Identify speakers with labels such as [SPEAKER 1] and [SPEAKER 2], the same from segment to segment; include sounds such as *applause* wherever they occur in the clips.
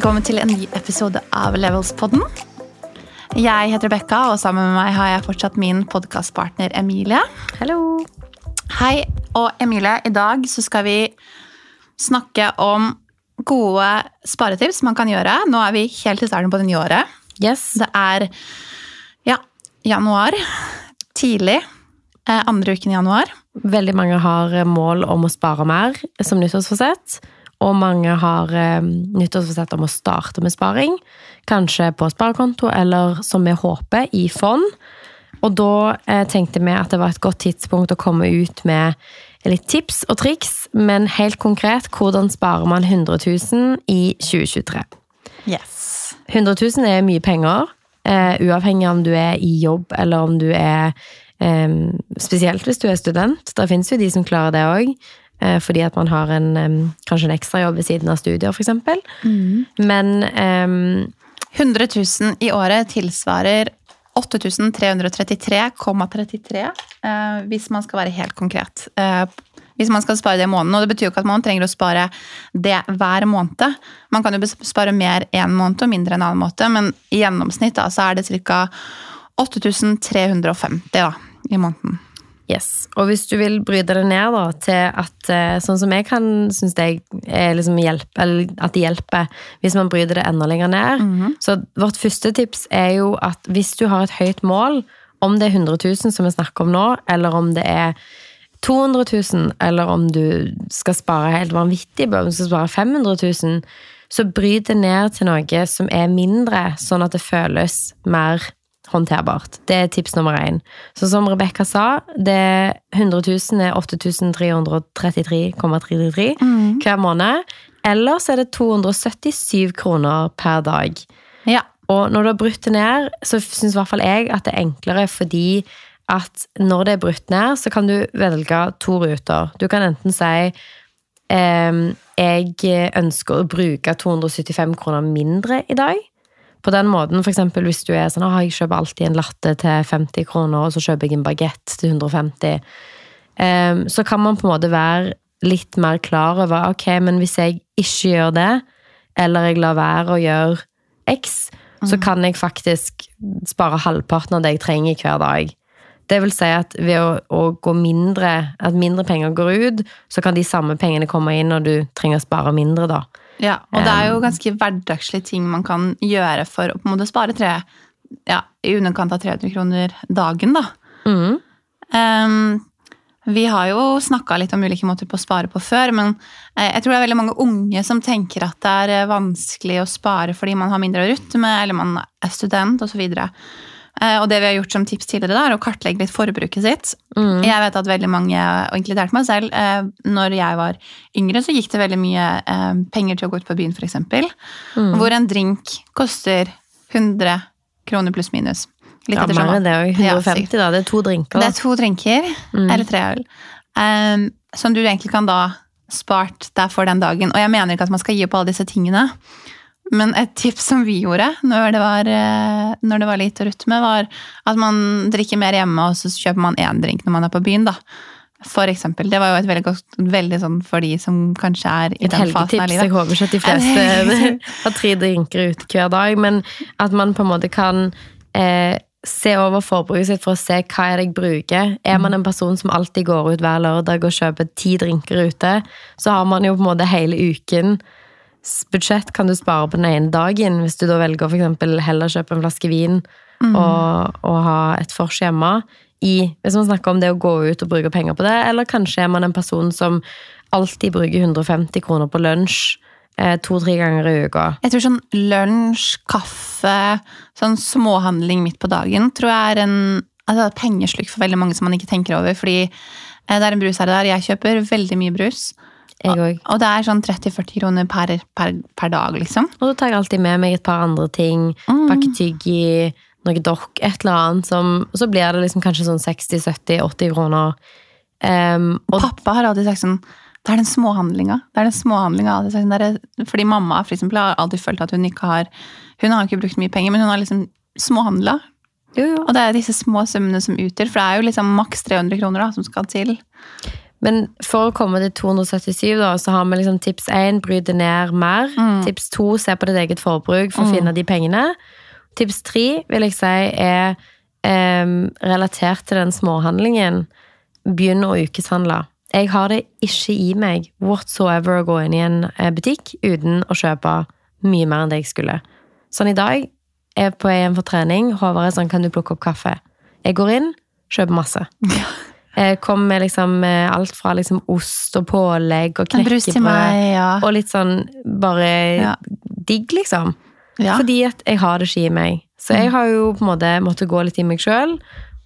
[SPEAKER 1] Velkommen til en ny episode av Levels-podden. Jeg heter Rebekka, og sammen med meg har jeg fortsatt min podkastpartner Emilie.
[SPEAKER 2] Hallo.
[SPEAKER 1] Hei, og Emilie, i dag så skal vi snakke om gode sparetips man kan gjøre. Nå er vi helt i starten på det nye året.
[SPEAKER 2] Yes.
[SPEAKER 1] Det er ja, januar. Tidlig. Eh, andre uken i januar.
[SPEAKER 2] Veldig mange har mål om å spare mer som nyttårsforsett. Og mange har eh, nyttårsforsett om å starte med sparing. Kanskje på sparekonto, eller som vi håper, i fond. Og da eh, tenkte vi at det var et godt tidspunkt å komme ut med litt tips og triks, men helt konkret, hvordan sparer man 100 000 i 2023?
[SPEAKER 1] Yes.
[SPEAKER 2] 100 000 er mye penger, eh, uavhengig om du er i jobb eller om du er eh, Spesielt hvis du er student. Det finnes jo de som klarer det òg. Eh, fordi at man har en, kanskje en ekstrajobb ved siden av studier, f.eks. Mm. Men um,
[SPEAKER 1] 100 000 i året tilsvarer 8333,33 eh, hvis man skal være helt konkret. Eh, hvis man skal spare det i måneden. Og det betyr jo ikke at man trenger å spare det hver måned. Man kan jo spare mer en måned og mindre en annen måte, men i gjennomsnitt da, så er det ca. 8350 da, i måneden.
[SPEAKER 2] Yes. Og hvis du vil bryte det ned da, til at eh, sånn som jeg kan synes det er liksom hjelp, eller at det hjelper hvis man bryter det enda lenger ned. Mm -hmm. Så vårt første tips er jo at hvis du har et høyt mål, om det er 100 000 som vi snakker om nå, eller om det er 200 000, eller om du skal spare helt vanvittig, om du skal spare 500 000, så bryt det ned til noe som er mindre, sånn at det føles mer håndterbart. Det er tips nummer én. Så som Rebekka sa, det 100 000 er 8333,33 mm. hver måned. Ellers er det 277 kroner per dag.
[SPEAKER 1] Ja.
[SPEAKER 2] Og når du har brutt det ned, så syns i hvert fall jeg at det er enklere fordi at når det er brutt ned, så kan du velge to ruter. Du kan enten si eh, jeg ønsker å bruke 275 kroner mindre i dag. På den måten, eksempel hvis du er sånn at jeg kjøper alltid en latte til 50 kroner, og så kjøper jeg en bagett til 150, um, så kan man på en måte være litt mer klar over ok, men hvis jeg ikke gjør det, eller jeg lar være å gjøre X, mm. så kan jeg faktisk spare halvparten av det jeg trenger hver dag. Det vil si at ved å, å, gå mindre, at mindre penger går ut, så kan de samme pengene komme inn når du trenger å spare mindre, da.
[SPEAKER 1] Ja, og det er jo ganske hverdagslige ting man kan gjøre for å på en måte spare tre, ja, i underkant av 300 kroner dagen, da.
[SPEAKER 2] Mm.
[SPEAKER 1] Um, vi har jo snakka litt om ulike måter på å spare på før, men jeg tror det er veldig mange unge som tenker at det er vanskelig å spare fordi man har mindre å rutte med, eller man er student osv. Og det vi har gjort som tips tidligere, da, er å kartlegge litt forbruket sitt.
[SPEAKER 2] Mm.
[SPEAKER 1] Jeg vet at veldig mange, og inkludert meg selv, når jeg var yngre, så gikk det veldig mye penger til å gå ut på byen, f.eks. Mm. Hvor en drink koster 100 kroner pluss minus.
[SPEAKER 2] Litt ja, mer enn det jo 150, ja, da. Det er to drinker.
[SPEAKER 1] Det er to drinker, mm. eller tre øl. Um, som du egentlig kan da spart deg for den dagen. Og jeg mener ikke at man skal gi opp alle disse tingene. Men et tips som vi gjorde når det var, når det var lite rytme, var at man drikker mer hjemme, og så kjøper man én drink når man er på byen. da. For eksempel. Det var jo et veldig godt veldig sånn for de som kanskje er i
[SPEAKER 2] et
[SPEAKER 1] den fasen av livet.
[SPEAKER 2] Jeg håper ikke at de *laughs* fleste har tre drinker ute hver dag, men at man på en måte kan eh, se over forbruket sitt for å se hva er det jeg bruker. Er man en person som alltid går ut hver lørdag og kjøper ti drinker ute, så har man jo på en måte hele uken budsjett kan du spare på den ene dagen, hvis du da velger for f.eks. heller kjøpe en flaske vin mm. og, og, ha et vors hjemme. I, hvis man snakker om det å gå ut og bruke penger på det, eller kanskje er man en person som alltid bruker 150 kroner på lunsj eh, to-tre ganger i uka.
[SPEAKER 1] Jeg tror sånn lunsj, kaffe, sånn småhandling midt på dagen tror jeg er en altså, pengesluk for veldig mange som man ikke tenker over. Fordi eh, det er en brus her og der. Jeg kjøper veldig mye brus.
[SPEAKER 2] Jeg òg.
[SPEAKER 1] Og det er sånn 30-40 kroner per, per, per, dag, liksom.
[SPEAKER 2] Og så tar jeg alltid med meg et par andre ting.
[SPEAKER 1] Mm.
[SPEAKER 2] Pakke tyggi, noe dokk, et eller annet. Som, så blir det liksom kanskje sånn 60-70-80 kroner. Um,
[SPEAKER 1] og pappa har alltid sagt sånn det er den småhandlinga. Det er den småhandlinga. Fordi mamma for eksempel, har alltid følt at hun ikke har Hun har ikke brukt mye penger, men hun har liksom småhandla. Og det er disse små summene som utgjør, for det er jo liksom maks 300 kroner da, som skal til.
[SPEAKER 2] Men for å komme til 277, da, så har vi liksom tips 1 bry det ned mer. Tips 2 se på ditt eget forbruk for å finne de pengene. Tips 3 vil jeg si er eh, relatert til den småhandlingen. Begynn å ukeshandle. Jeg har det ikke i meg whatsoever å gå inn i en eh, butikk uten å kjøpe mye mer enn det jeg skulle. Sånn i dag jeg er på vei hjem for trening. Håvard er sånn, kan du plukke opp kaffe? Jeg går inn, kjøper masse. Jeg *laughs* kom med liksom eh, alt fra liksom ost og pålegg og knekkebrød.
[SPEAKER 1] ja.
[SPEAKER 2] Og litt sånn bare
[SPEAKER 1] Ja.
[SPEAKER 2] digg, liksom.
[SPEAKER 1] ja.
[SPEAKER 2] Fordi at jeg har det ikke i meg. Så jeg har jo på en måte måttet gå litt i meg sjøl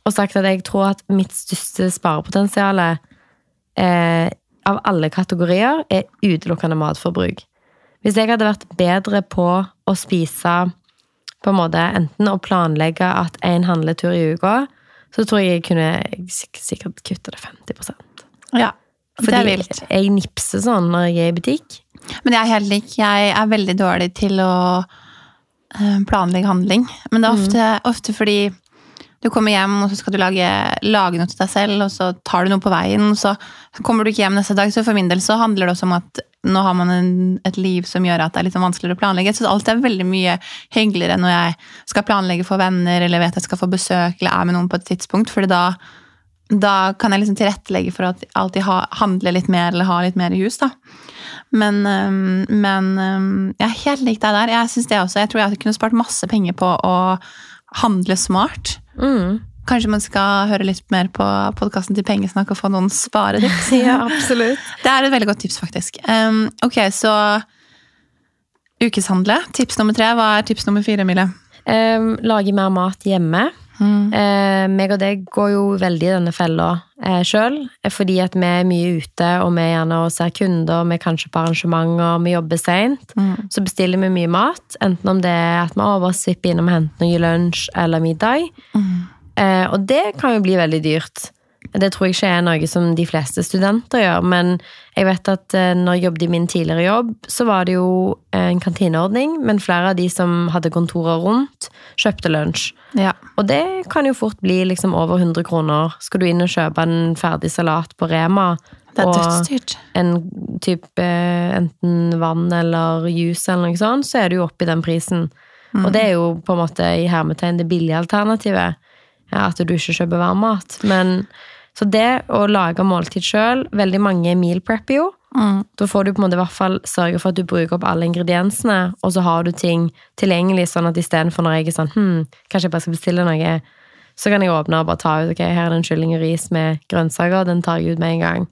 [SPEAKER 2] og sagt at jeg tror at mitt største sparepotensial eh, av alle kategorier er utelukkende matforbruk. Hvis jeg hadde vært bedre på å spise på en måte enten å planlegge at én handletur i uka, så tror jeg jeg kunne sik- sikkert kutte det 50%
[SPEAKER 1] ja. det
[SPEAKER 2] Fordi
[SPEAKER 1] er vilt.
[SPEAKER 2] jeg nipser sånn når jeg er i butikk.
[SPEAKER 1] Men jeg er helt lik. Jeg er veldig dårlig til å eh, planlegge handling. Men det er ofte, ofte fordi du kommer hjem, og så skal du lage, lage noe til deg selv, og så tar du noe på veien, og så kommer du ikke hjem neste dag. Så for min del så handler det også om at nå har man en, et liv som gjør at det er litt vanskeligere å planlegge. Så alt er veldig mye hyggeligere når jeg skal planlegge for venner, eller vet jeg skal få besøk, eller er med noen på et tidspunkt, for da da kan jeg liksom tilrettelegge for at jeg alltid ha, handle litt mer eller ha litt mer i hus. da. Men, men jeg er helt lik deg der. Jeg synes det også. Jeg tror jeg kunne spart masse penger på å handle smart.
[SPEAKER 2] Mm.
[SPEAKER 1] Kanskje man skal høre litt mer på podkasten til Pengesnakk og få noen sparetips. *laughs*
[SPEAKER 2] Ja, absolutt.
[SPEAKER 1] Det er et veldig godt tips, faktisk. Um, ok, så ukeshandle. Tips nummer tre. Hva er tips nummer fire, Emilie?
[SPEAKER 2] Um, lage mer mat hjemme. Eh, meg og deg går jo veldig i denne fella eh, sjøl, fordi at vi er mye ute, og vi er gjerne ser kunder, vi er kanskje på arrangementer, vi jobber seint. Så bestiller vi mye mat, enten om det er at vi «Å, bare svipper innom og henter noe lunsj eller middag. Eh, og det kan jo bli veldig dyrt. Det tror jeg ikke er noe som de fleste studenter gjør, men jeg vet at eh, når jeg jobbet i min tidligere jobb, så var det jo eh, en kantineordning, men flere av de som hadde kontorer rundt, kjøpte lunsj.
[SPEAKER 1] Ja.
[SPEAKER 2] Og det kan jo fort bli liksom over 100 kroner. Skal du inn og kjøpe en ferdig salat på Rema,
[SPEAKER 1] Det
[SPEAKER 2] og en type eh, enten vann eller juice eller noe sånt, så er du jo oppe i den prisen. Og det er jo på en måte i hermetegn det billige alternativet. Ja, at du ikke kjøper varmmat. Men så det å lage måltid sjøl Veldig mange meal prepper jo. Da får du på en måte i hvert fall sørge for at du bruker opp alle ingrediensene, og så har du ting tilgjengelig, sånn at istedenfor når jeg er sånn hm, kanskje jeg bare skal bestille noe, så kan jeg åpne og bare ta ut ok, her er det en kylling og ris med grønnsaker, den tar jeg ut med en gang.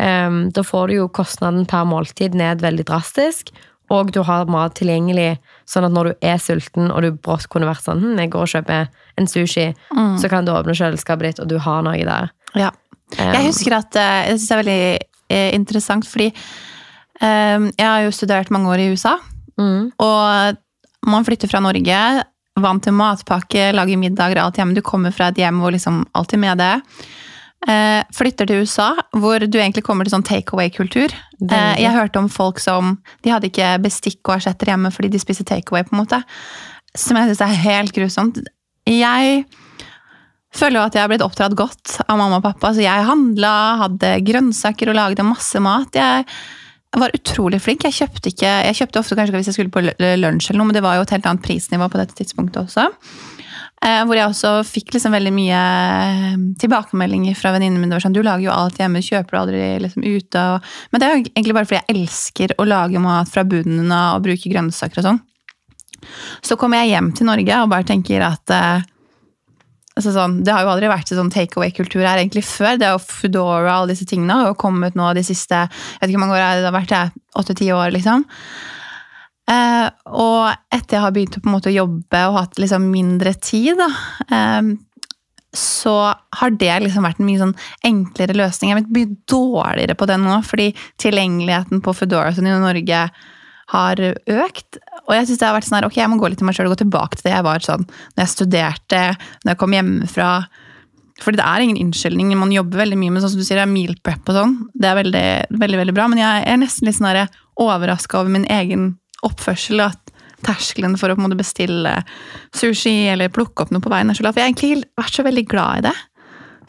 [SPEAKER 2] Um, da får du jo kostnaden per måltid ned veldig drastisk, og du har mat tilgjengelig, sånn at når du er sulten, og du brått kunne vært sånn hm, jeg går og kjøper en sushi, så kan du åpne kjøleskapet ditt, og du har noe der.
[SPEAKER 1] Ja. Jeg husker at eh, jeg synes det er veldig eh, interessant, fordi um, jeg har jo studert mange år i USA.
[SPEAKER 2] Mm.
[SPEAKER 1] Og man flytter fra Norge, vant til matpakke, lager middager, alt hjemme. Du kommer fra et hjem hvor liksom alt er med det. Eh, flytter til USA, hvor du egentlig kommer til sånn take away-kultur. Eh, jeg hørte om folk som De hadde ikke bestikk og asjetter hjemme fordi de spiste take away, på en måte. Som jeg syns er helt grusomt. Jeg føler jo at jeg har blitt oppdratt godt av mamma og pappa. Så jeg handla, hadde grønnsaker og lagde masse mat. Jeg var utrolig flink. Jeg kjøpte, ikke, jeg kjøpte ofte kanskje hvis jeg skulle på lunsj, eller noe, men det var jo et helt annet prisnivå på dette tidspunktet også. Eh, hvor jeg også fikk liksom veldig mye eh, tilbakemeldinger fra venninnene mine. Sånn, du lager jo alt hjemme, kjøper du aldri liksom ute. Og, men det er jo egentlig bare fordi jeg elsker å lage mat fra bunnen av og bruke grønnsaker og sånn. Så kommer jeg hjem til Norge og bare tenker at eh, altså sånn, Det har jo aldri vært sånn take away-kultur her egentlig før. Det er jo Foodora og alle disse tingene har jo kommet nå de siste jeg vet ikke hvor mange år det har vært, åtte-ti år. liksom. Eh, og etter jeg har begynt å måte jobbe og hatt liksom mindre tid, da, eh, så har det liksom vært en mye sånn enklere løsning. Jeg er blitt mye dårligere på det nå, fordi tilgjengeligheten på Foodora sånn i Norge har økt. Og jeg synes det har vært sånn her, ok, jeg må gå litt til meg selv og gå tilbake til det jeg var sånn når jeg studerte, når jeg kom hjemmefra. Fordi det er ingen unnskyldning. Man jobber veldig mye med sånn som du sier, er meal prep og sånn. Det er veldig, veldig, veldig bra. Men jeg er nesten litt sånn overraska over min egen oppførsel. At terskelen for å på en måte bestille sushi eller plukke opp noe på veien er så lav. Jeg har egentlig vært så veldig glad i det.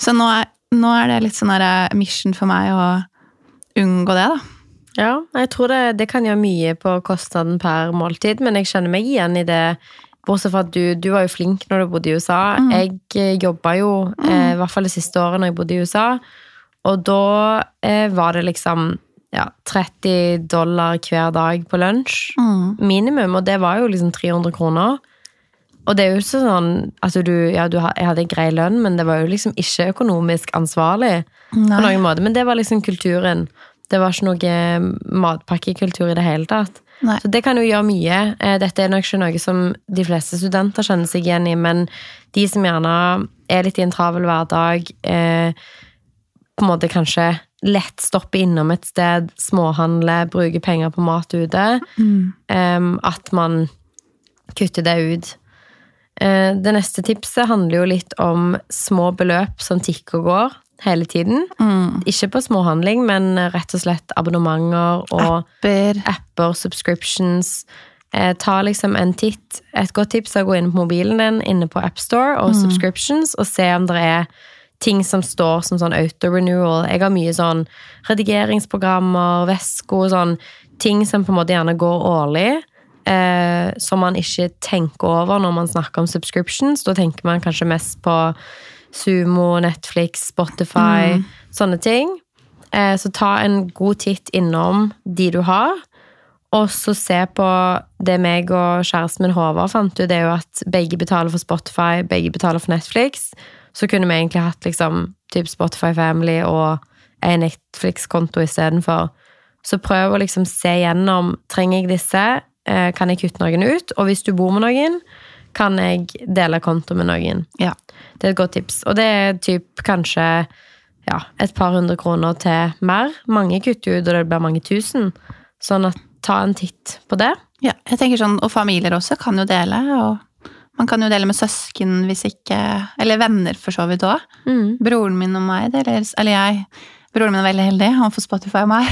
[SPEAKER 1] Så nå er nå er det litt sånn her eh, mission for meg å unngå det, da.
[SPEAKER 2] Ja, jeg tror det, det kan gjøre mye på kostnaden per måltid, men jeg kjenner meg igjen i det. Bortsett fra at du, du var jo flink når du bodde i USA. Jeg eh, jobba jo, eh, i hvert fall det siste året når jeg bodde i USA, og da eh, var det liksom ja, 30 dollar hver dag på lunsj. Minimum, og det var jo liksom 300 kroner. Og det er jo ikke sånn altså du, ja, du, Jeg hadde grei lønn, men det var jo liksom ikke økonomisk ansvarlig. på noen måte. Men det var liksom kulturen. Det var ikke noe matpakkekultur i det hele tatt.
[SPEAKER 1] Nei.
[SPEAKER 2] Så det kan jo gjøre mye. Eh, Dette er nok ikke noe som de fleste studenter kjenner seg igjen i, men de som gjerne er litt i en travel hverdag, eh, på en måte kanskje lett stoppe innom et sted, småhandle, bruke penger på mat ute, eh, at man kutter det ut. Uh, Det neste tipset handler jo litt om små beløp som tikker og går hele tiden.
[SPEAKER 1] Mm.
[SPEAKER 2] Ikke på småhandling, men rett og slett abonnementer og
[SPEAKER 1] Apper.
[SPEAKER 2] apper, subscriptions. Uh, ta liksom en titt. Et godt tips er å gå inn på mobilen din, inne på AppStore og subscriptions, og se om det er ting som står som sånn auto-renewal. Jeg har mye sånn redigeringsprogrammer, vesko sånn. Ting som på en måte gjerne går årlig. Eh, som man ikke tenker over når man snakker om subscriptions. Da tenker man kanskje mest på Sumo, Netflix, Spotify, sånne ting. Eh, så ta en god titt innom de du har. Og så se på det meg og kjæresten min Håvard fant ut, det er jo at begge betaler for Spotify, begge betaler for Netflix. Så kunne vi egentlig hatt liksom typ Spotify Family og en Netflix-konto istedenfor. Så prøv å liksom se gjennom trenger jeg disse, Eh, kan jeg kutte noen ut, og hvis du bor med noen, kan jeg dele konto med noen.
[SPEAKER 1] Ja.
[SPEAKER 2] Det er et godt tips. Og det er typ kanskje ja, et par hundre kroner til mer. Mange kutter ut, og det blir mange tusen. Sånn at ta en titt på det.
[SPEAKER 1] ja. Jeg tenker sånn, Og familier også kan jo dele. og Man kan jo dele med søsken hvis ikke Eller venner, for så vidt òg. Broren min og meg deler Eller jeg. Broren min er veldig heldig. Han får Spotify av meg.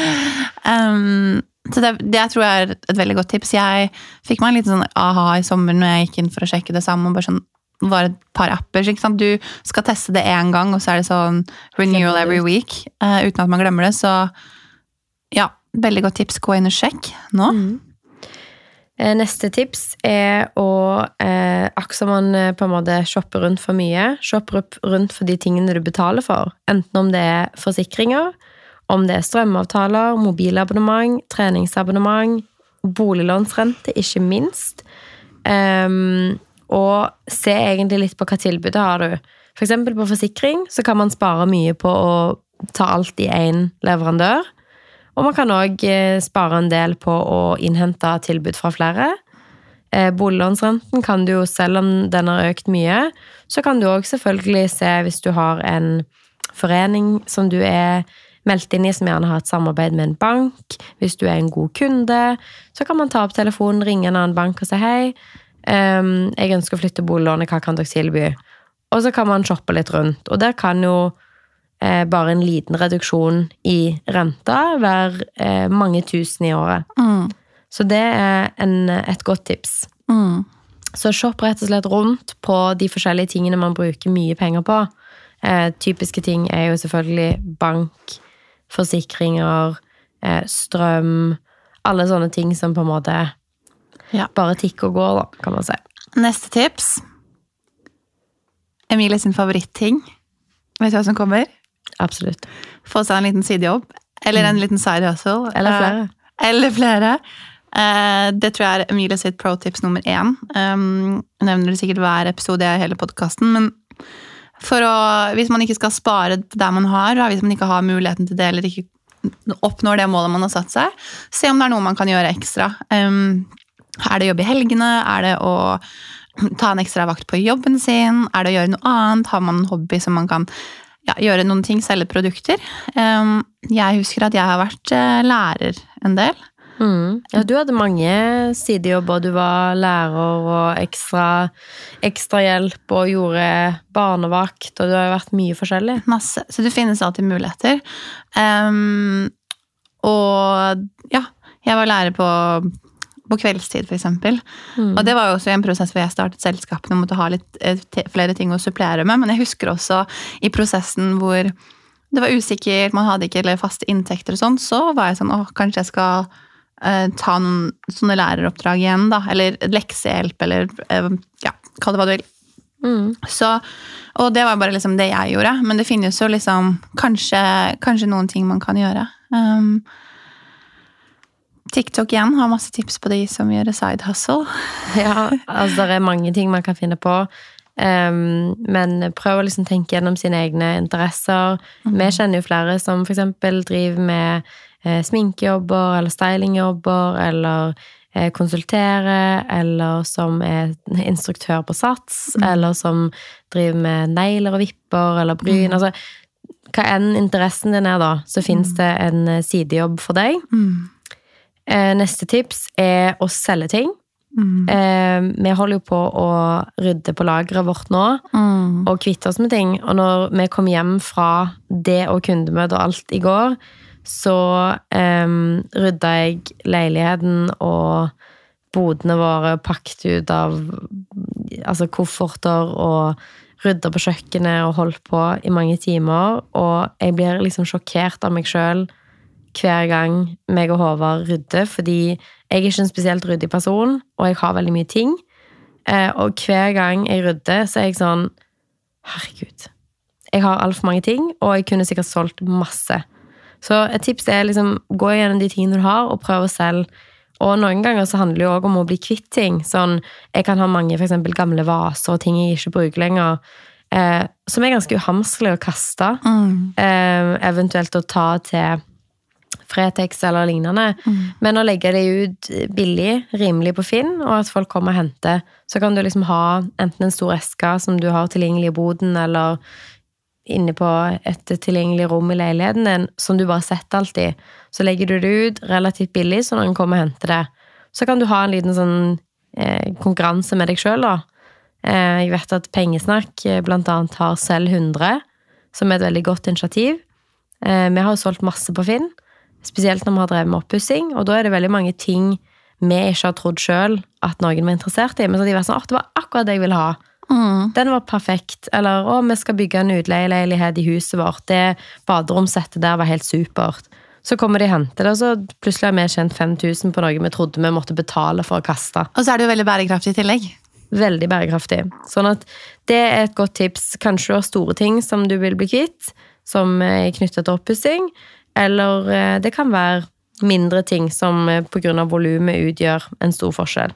[SPEAKER 1] *laughs* um, så det, det tror jeg er et veldig godt tips. Jeg fikk meg en liten sånn aha i sommer når jeg gikk inn for å sjekke det samme. og bare sånn var et par apper. Du skal teste det én gang, og så er det sånn renewal every week. Uh, uten at man glemmer det. Så ja, veldig godt tips. Gå inn og sjekk nå.
[SPEAKER 2] Eh, Neste tips er å eh, Akkurat som man eh, på en måte shopper rundt for mye, shopper rundt for de tingene du betaler for. Enten om det er forsikringer, om det er strømavtaler, mobilabonnement, treningsabonnement, boliglånsrente, ikke minst. Um, og se egentlig litt på hva tilbudet har du. For eksempel på forsikring så kan man spare mye på å ta alt i én leverandør. Og man kan òg spare en del på å innhente tilbud fra flere. Eh, Boliglånsrenten kan du jo, selv om den har økt mye, så kan du òg selvfølgelig se hvis du har en forening som du er meldt inn i, som gjerne har et samarbeid med en bank. Hvis du er en god kunde, så kan man ta opp telefonen, ringe en annen bank og si hei. ehm, jeg ønsker å flytte boliglånet, hva kan dere tilby? Og så kan man shoppe litt rundt. Og der kan jo eh, bare en liten reduksjon i renta hver eh, mange tusen i året.
[SPEAKER 1] Mm.
[SPEAKER 2] Så det er en, et godt tips.
[SPEAKER 1] Mm.
[SPEAKER 2] Så shopp rett og slett rundt på de forskjellige tingene man bruker mye penger på. Eh, typiske ting er jo selvfølgelig bank, forsikringer, eh, strøm Alle sånne ting som på en måte
[SPEAKER 1] Ja.
[SPEAKER 2] bare tikker og går, da, kan man si.
[SPEAKER 1] Neste tips. Emilie sin favoritting. Vet du hva som kommer?
[SPEAKER 2] Absolutt.
[SPEAKER 1] Få seg en liten sidejobb. Eller en liten side hustle.
[SPEAKER 2] Eller flere.
[SPEAKER 1] Eh, eller flere. Eh, det tror jeg er Emilie sitt pro tips nummer én. Um, jeg nevner det sikkert hver episode i hele podkasten, men for å, hvis man ikke skal spare der man har, hvis man ikke har muligheten til det, eller ikke oppnår det målet man har satt seg, se om det er noe man kan gjøre ekstra. Um, er det jobb i helgene? Er det å ta en ekstra vakt på jobben sin? Er det å gjøre noe annet? Har man en hobby som man kan ja, gjøre noen ting, selge produkter? Um, jeg husker at jeg har vært eh, lærer en del.
[SPEAKER 2] Mm. Ja, du hadde mange sidejobber. Du var lærer og ekstra, hjelp og gjorde barnevakt, og du har vært mye forskjellig.
[SPEAKER 1] Masse. Så det finnes alltid muligheter. Um, og ja, jeg var lærer på på kveldstid, f.eks. Mm. Og det var jo også en prosess hvor jeg startet selskapene og måtte ha litt eh, flere ting å supplere med. Men jeg husker også i prosessen hvor det var usikkert, man hadde ikke faste inntekter og sånn, så var jeg sånn åh, kanskje jeg skal eh, ta noen sånne læreroppdrag igjen, da. Eller leksehjelp, eller eh, ja, kall det hva du vil. Mm. Så, og det var bare liksom det jeg gjorde. Men det finnes jo liksom kanskje, kanskje noen ting man kan gjøre. Um, TikTok igjen har masse tips på de som gjør side hustle. *laughs*
[SPEAKER 2] Ja, altså det er mange ting man kan finne på. Um, men prøv å liksom tenke gjennom sine egne interesser. Mm. Vi kjenner jo flere som f.eks. driver med eh, sminkejobber eller stylingjobber eller eh, konsulterer, eller som er instruktør på Sats, mm. eller som driver med negler og vipper eller bryn. Mm. Altså, hva enn interessen din er, da, så fins mm. det en eh, sidejobb for deg. Mm. Eh, neste tips er å selge ting. Mm. Eh, vi holder jo på å rydde på lageret vårt nå mm. og kvitte oss med ting. Og når vi kom hjem fra det og kundemøte og alt i går, så eh, rydda jeg leiligheten og bodene våre pakket ut av altså kofferter og rydda på kjøkkenet og holdt på i mange timer. Og jeg blir liksom sjokkert av meg sjøl hver gang meg og Håvard rydder, fordi jeg er ikke en spesielt ryddig person, og jeg har veldig mye ting. Eh, og hver gang jeg rydder, så er jeg sånn Herregud. Jeg har altfor mange ting, og jeg kunne sikkert solgt masse. Så et tips er liksom gå gjennom de tingene du har, og prøv å selge. Og noen ganger så handler det jo òg om å bli kvitt ting. Sånn, jeg kan ha mange for eksempel, gamle vaser og ting jeg ikke bruker lenger. Eh, som er ganske uhamskelig å kaste. Mm. Eh, eventuelt å ta til Fretex eller lignende. Mm. Men å legge det ut billig, rimelig på Finn, og at folk kommer og henter, så kan du liksom ha enten en stor eske som du har tilgjengelig i boden, eller inne på et tilgjengelig rom i leiligheten din, som du bare setter alltid. Så legger du det ut relativt billig, så noen kommer og henter det. Så kan du ha en liten sånn eh, konkurranse med deg sjøl, da. Eh, jeg vet at Pengesnakk eh, blant annet har Selv 100, som er et veldig godt initiativ. Eh, vi har jo solgt masse på Finn. Spesielt når vi har drevet med oppussing. Og da er det veldig mange ting vi ikke har trodd sjøl at noen var interessert i. Men så de var sånn 'Å, det var akkurat det jeg ville ha. Mm. Den var perfekt. Eller å, vi skal bygge en utleieleilighet i huset vårt. Det baderomsettet der var helt supert. Så kommer de og henter det, og så plutselig har vi tjent 5000 på noe vi trodde vi måtte betale for å kaste.
[SPEAKER 1] Og så er det jo veldig bærekraftig i tillegg.
[SPEAKER 2] Veldig bærekraftig. Sånn at det er et godt tips. Kanskje du har store ting som du vil bli kvitt, som er knyttet til oppussing. Eller eh, det kan være mindre ting som eh, pga. volumet utgjør en stor forskjell.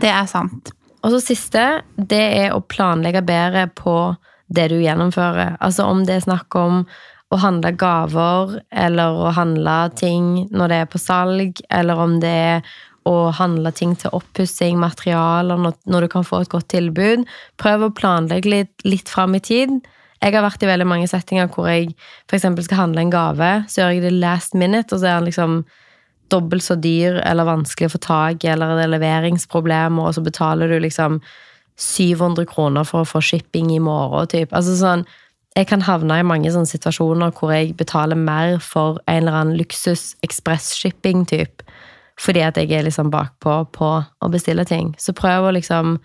[SPEAKER 1] Det er sant.
[SPEAKER 2] Og så siste, det er å planlegge bedre på det du gjennomfører. Altså om det er snakk om å handle gaver, eller å handle ting når det er på salg, eller om det er å handle ting til oppussing, materialer, når, du kan få et godt tilbud. Prøv å planlegge litt, litt fram i tid. Jeg har vært i veldig mange settinger hvor jeg f.eks. skal handle en gave, så gjør jeg det last minute, og så er den liksom dobbelt så dyr eller vanskelig å få tak i, eller det er leveringsproblemer, og så betaler du liksom 700 kroner for å få shipping i morgen, typ. Altså sånn Jeg kan havne i mange sånne situasjoner hvor jeg betaler mer for en eller annen luksus ekspress-shipping. Fordi at jeg er liksom bakpå på å bestille ting. Så prøv å liksom,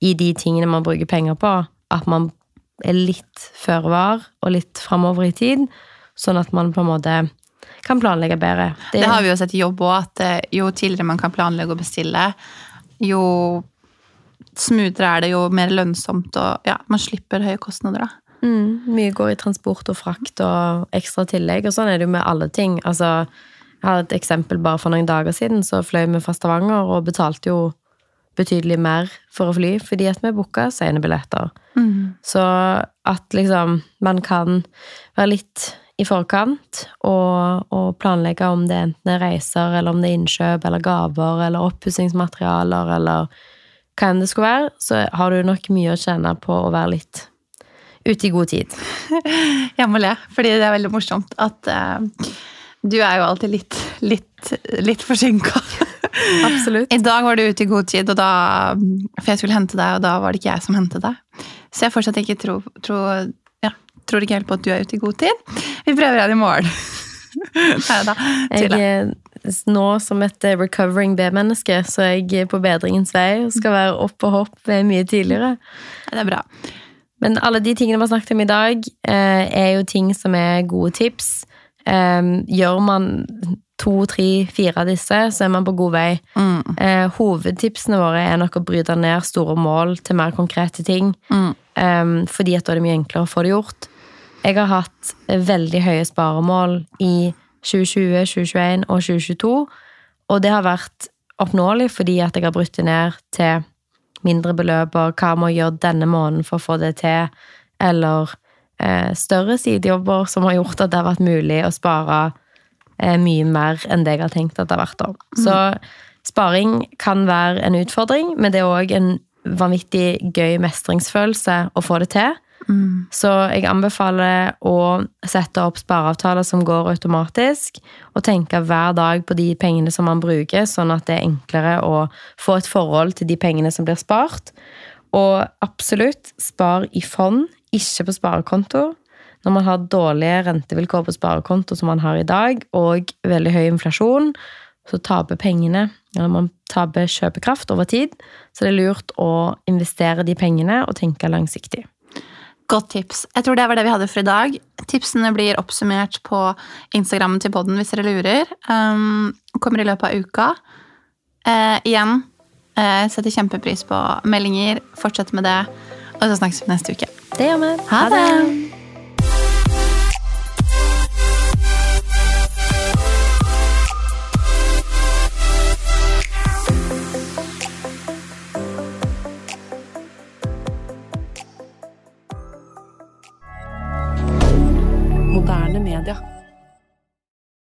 [SPEAKER 2] i de tingene man bruker penger på, at man er litt føre var og litt framover i tid, sånn at man på en måte kan planlegge bedre.
[SPEAKER 1] Det, det har vi jo sett i jobb òg, at eh, jo tidligere man kan planlegge og bestille, jo smoothere er det, jo mer lønnsomt, og ja, man slipper høye kostnader, da.
[SPEAKER 2] Mm, mye går i transport og frakt og ekstra tillegg, og sånn er det jo med alle ting. Altså, jeg har et eksempel bare for noen dager siden, så fløy vi fra Stavanger og betalte jo betydelig mer for å fly fordi at vi booka sene billetter. Mm. Så at liksom man kan være litt i forkant og, og, planlegge om det enten er reiser, eller om det er innkjøp eller gaver eller oppussingsmaterialer eller hva enn det skulle være, så har du nok mye å tjene på å være litt ute i god tid. *laughs*
[SPEAKER 1] Jeg må le, fordi det er veldig morsomt at uh, du er jo alltid litt, litt, litt forsinka.
[SPEAKER 2] Absolutt.
[SPEAKER 1] I dag var du ute i god tid, og da, for jeg skulle hente deg, og da var det ikke jeg som hentet deg. Så jeg fortsatt ikke tror, tror, ja, tror ikke helt på at du er ute i god tid. Vi prøver igjen i morgen. *laughs*
[SPEAKER 2] Nei da. Jeg nå som et eh, recovering B-menneske, så er jeg på bedringens vei og skal være opp og hopp eh, mye tidligere.
[SPEAKER 1] Det er bra.
[SPEAKER 2] Men alle de tingene vi har snakket om i dag, eh, er jo ting som er gode tips. Eh, gjør man to, tre, fire av disse, så er man på god vei.
[SPEAKER 1] Mm.
[SPEAKER 2] Eh, hovedtipsene våre er nok å bryte ned store mål til mer konkrete ting.
[SPEAKER 1] Mm.
[SPEAKER 2] eh, fordi at da er det mye enklere å få det gjort. Jeg har hatt veldig høye sparemål i 2020, 2021 og 2022, og det har vært oppnåelig fordi at jeg har brutt det ned til mindre beløp, og hva må jeg gjøre denne måneden for å få det til, eller eh, større sidejobber som har gjort at det har vært mulig å spare mye mer enn det jeg har tenkt at det har vært. da. Så sparing kan være en utfordring, men det er òg en vanvittig gøy mestringsfølelse å få det til.
[SPEAKER 1] Mm.
[SPEAKER 2] Så jeg anbefaler å sette opp spareavtaler som går automatisk, og tenke hver dag på de pengene som man bruker, sånn at det er enklere å få et forhold til de pengene som blir spart. Og absolutt, spar i fond, ikke på sparekonto. Når man har dårlige rentevilkår på sparekonto som man har i dag, og veldig høy inflasjon, så taper pengene, eller man taper kjøpekraft over tid. Så det er lurt å investere de pengene og tenke langsiktig.
[SPEAKER 1] Godt tips. Jeg tror det var det vi hadde for i dag. Tipsene blir oppsummert på Instagrammen til podden hvis dere lurer. Um, kommer i løpet av uka. Uh, igjen, uh, setter kjempepris på meldinger. Fortsett med det. Og så snakkes vi neste uke.
[SPEAKER 2] Det gjør vi.
[SPEAKER 1] Ha det!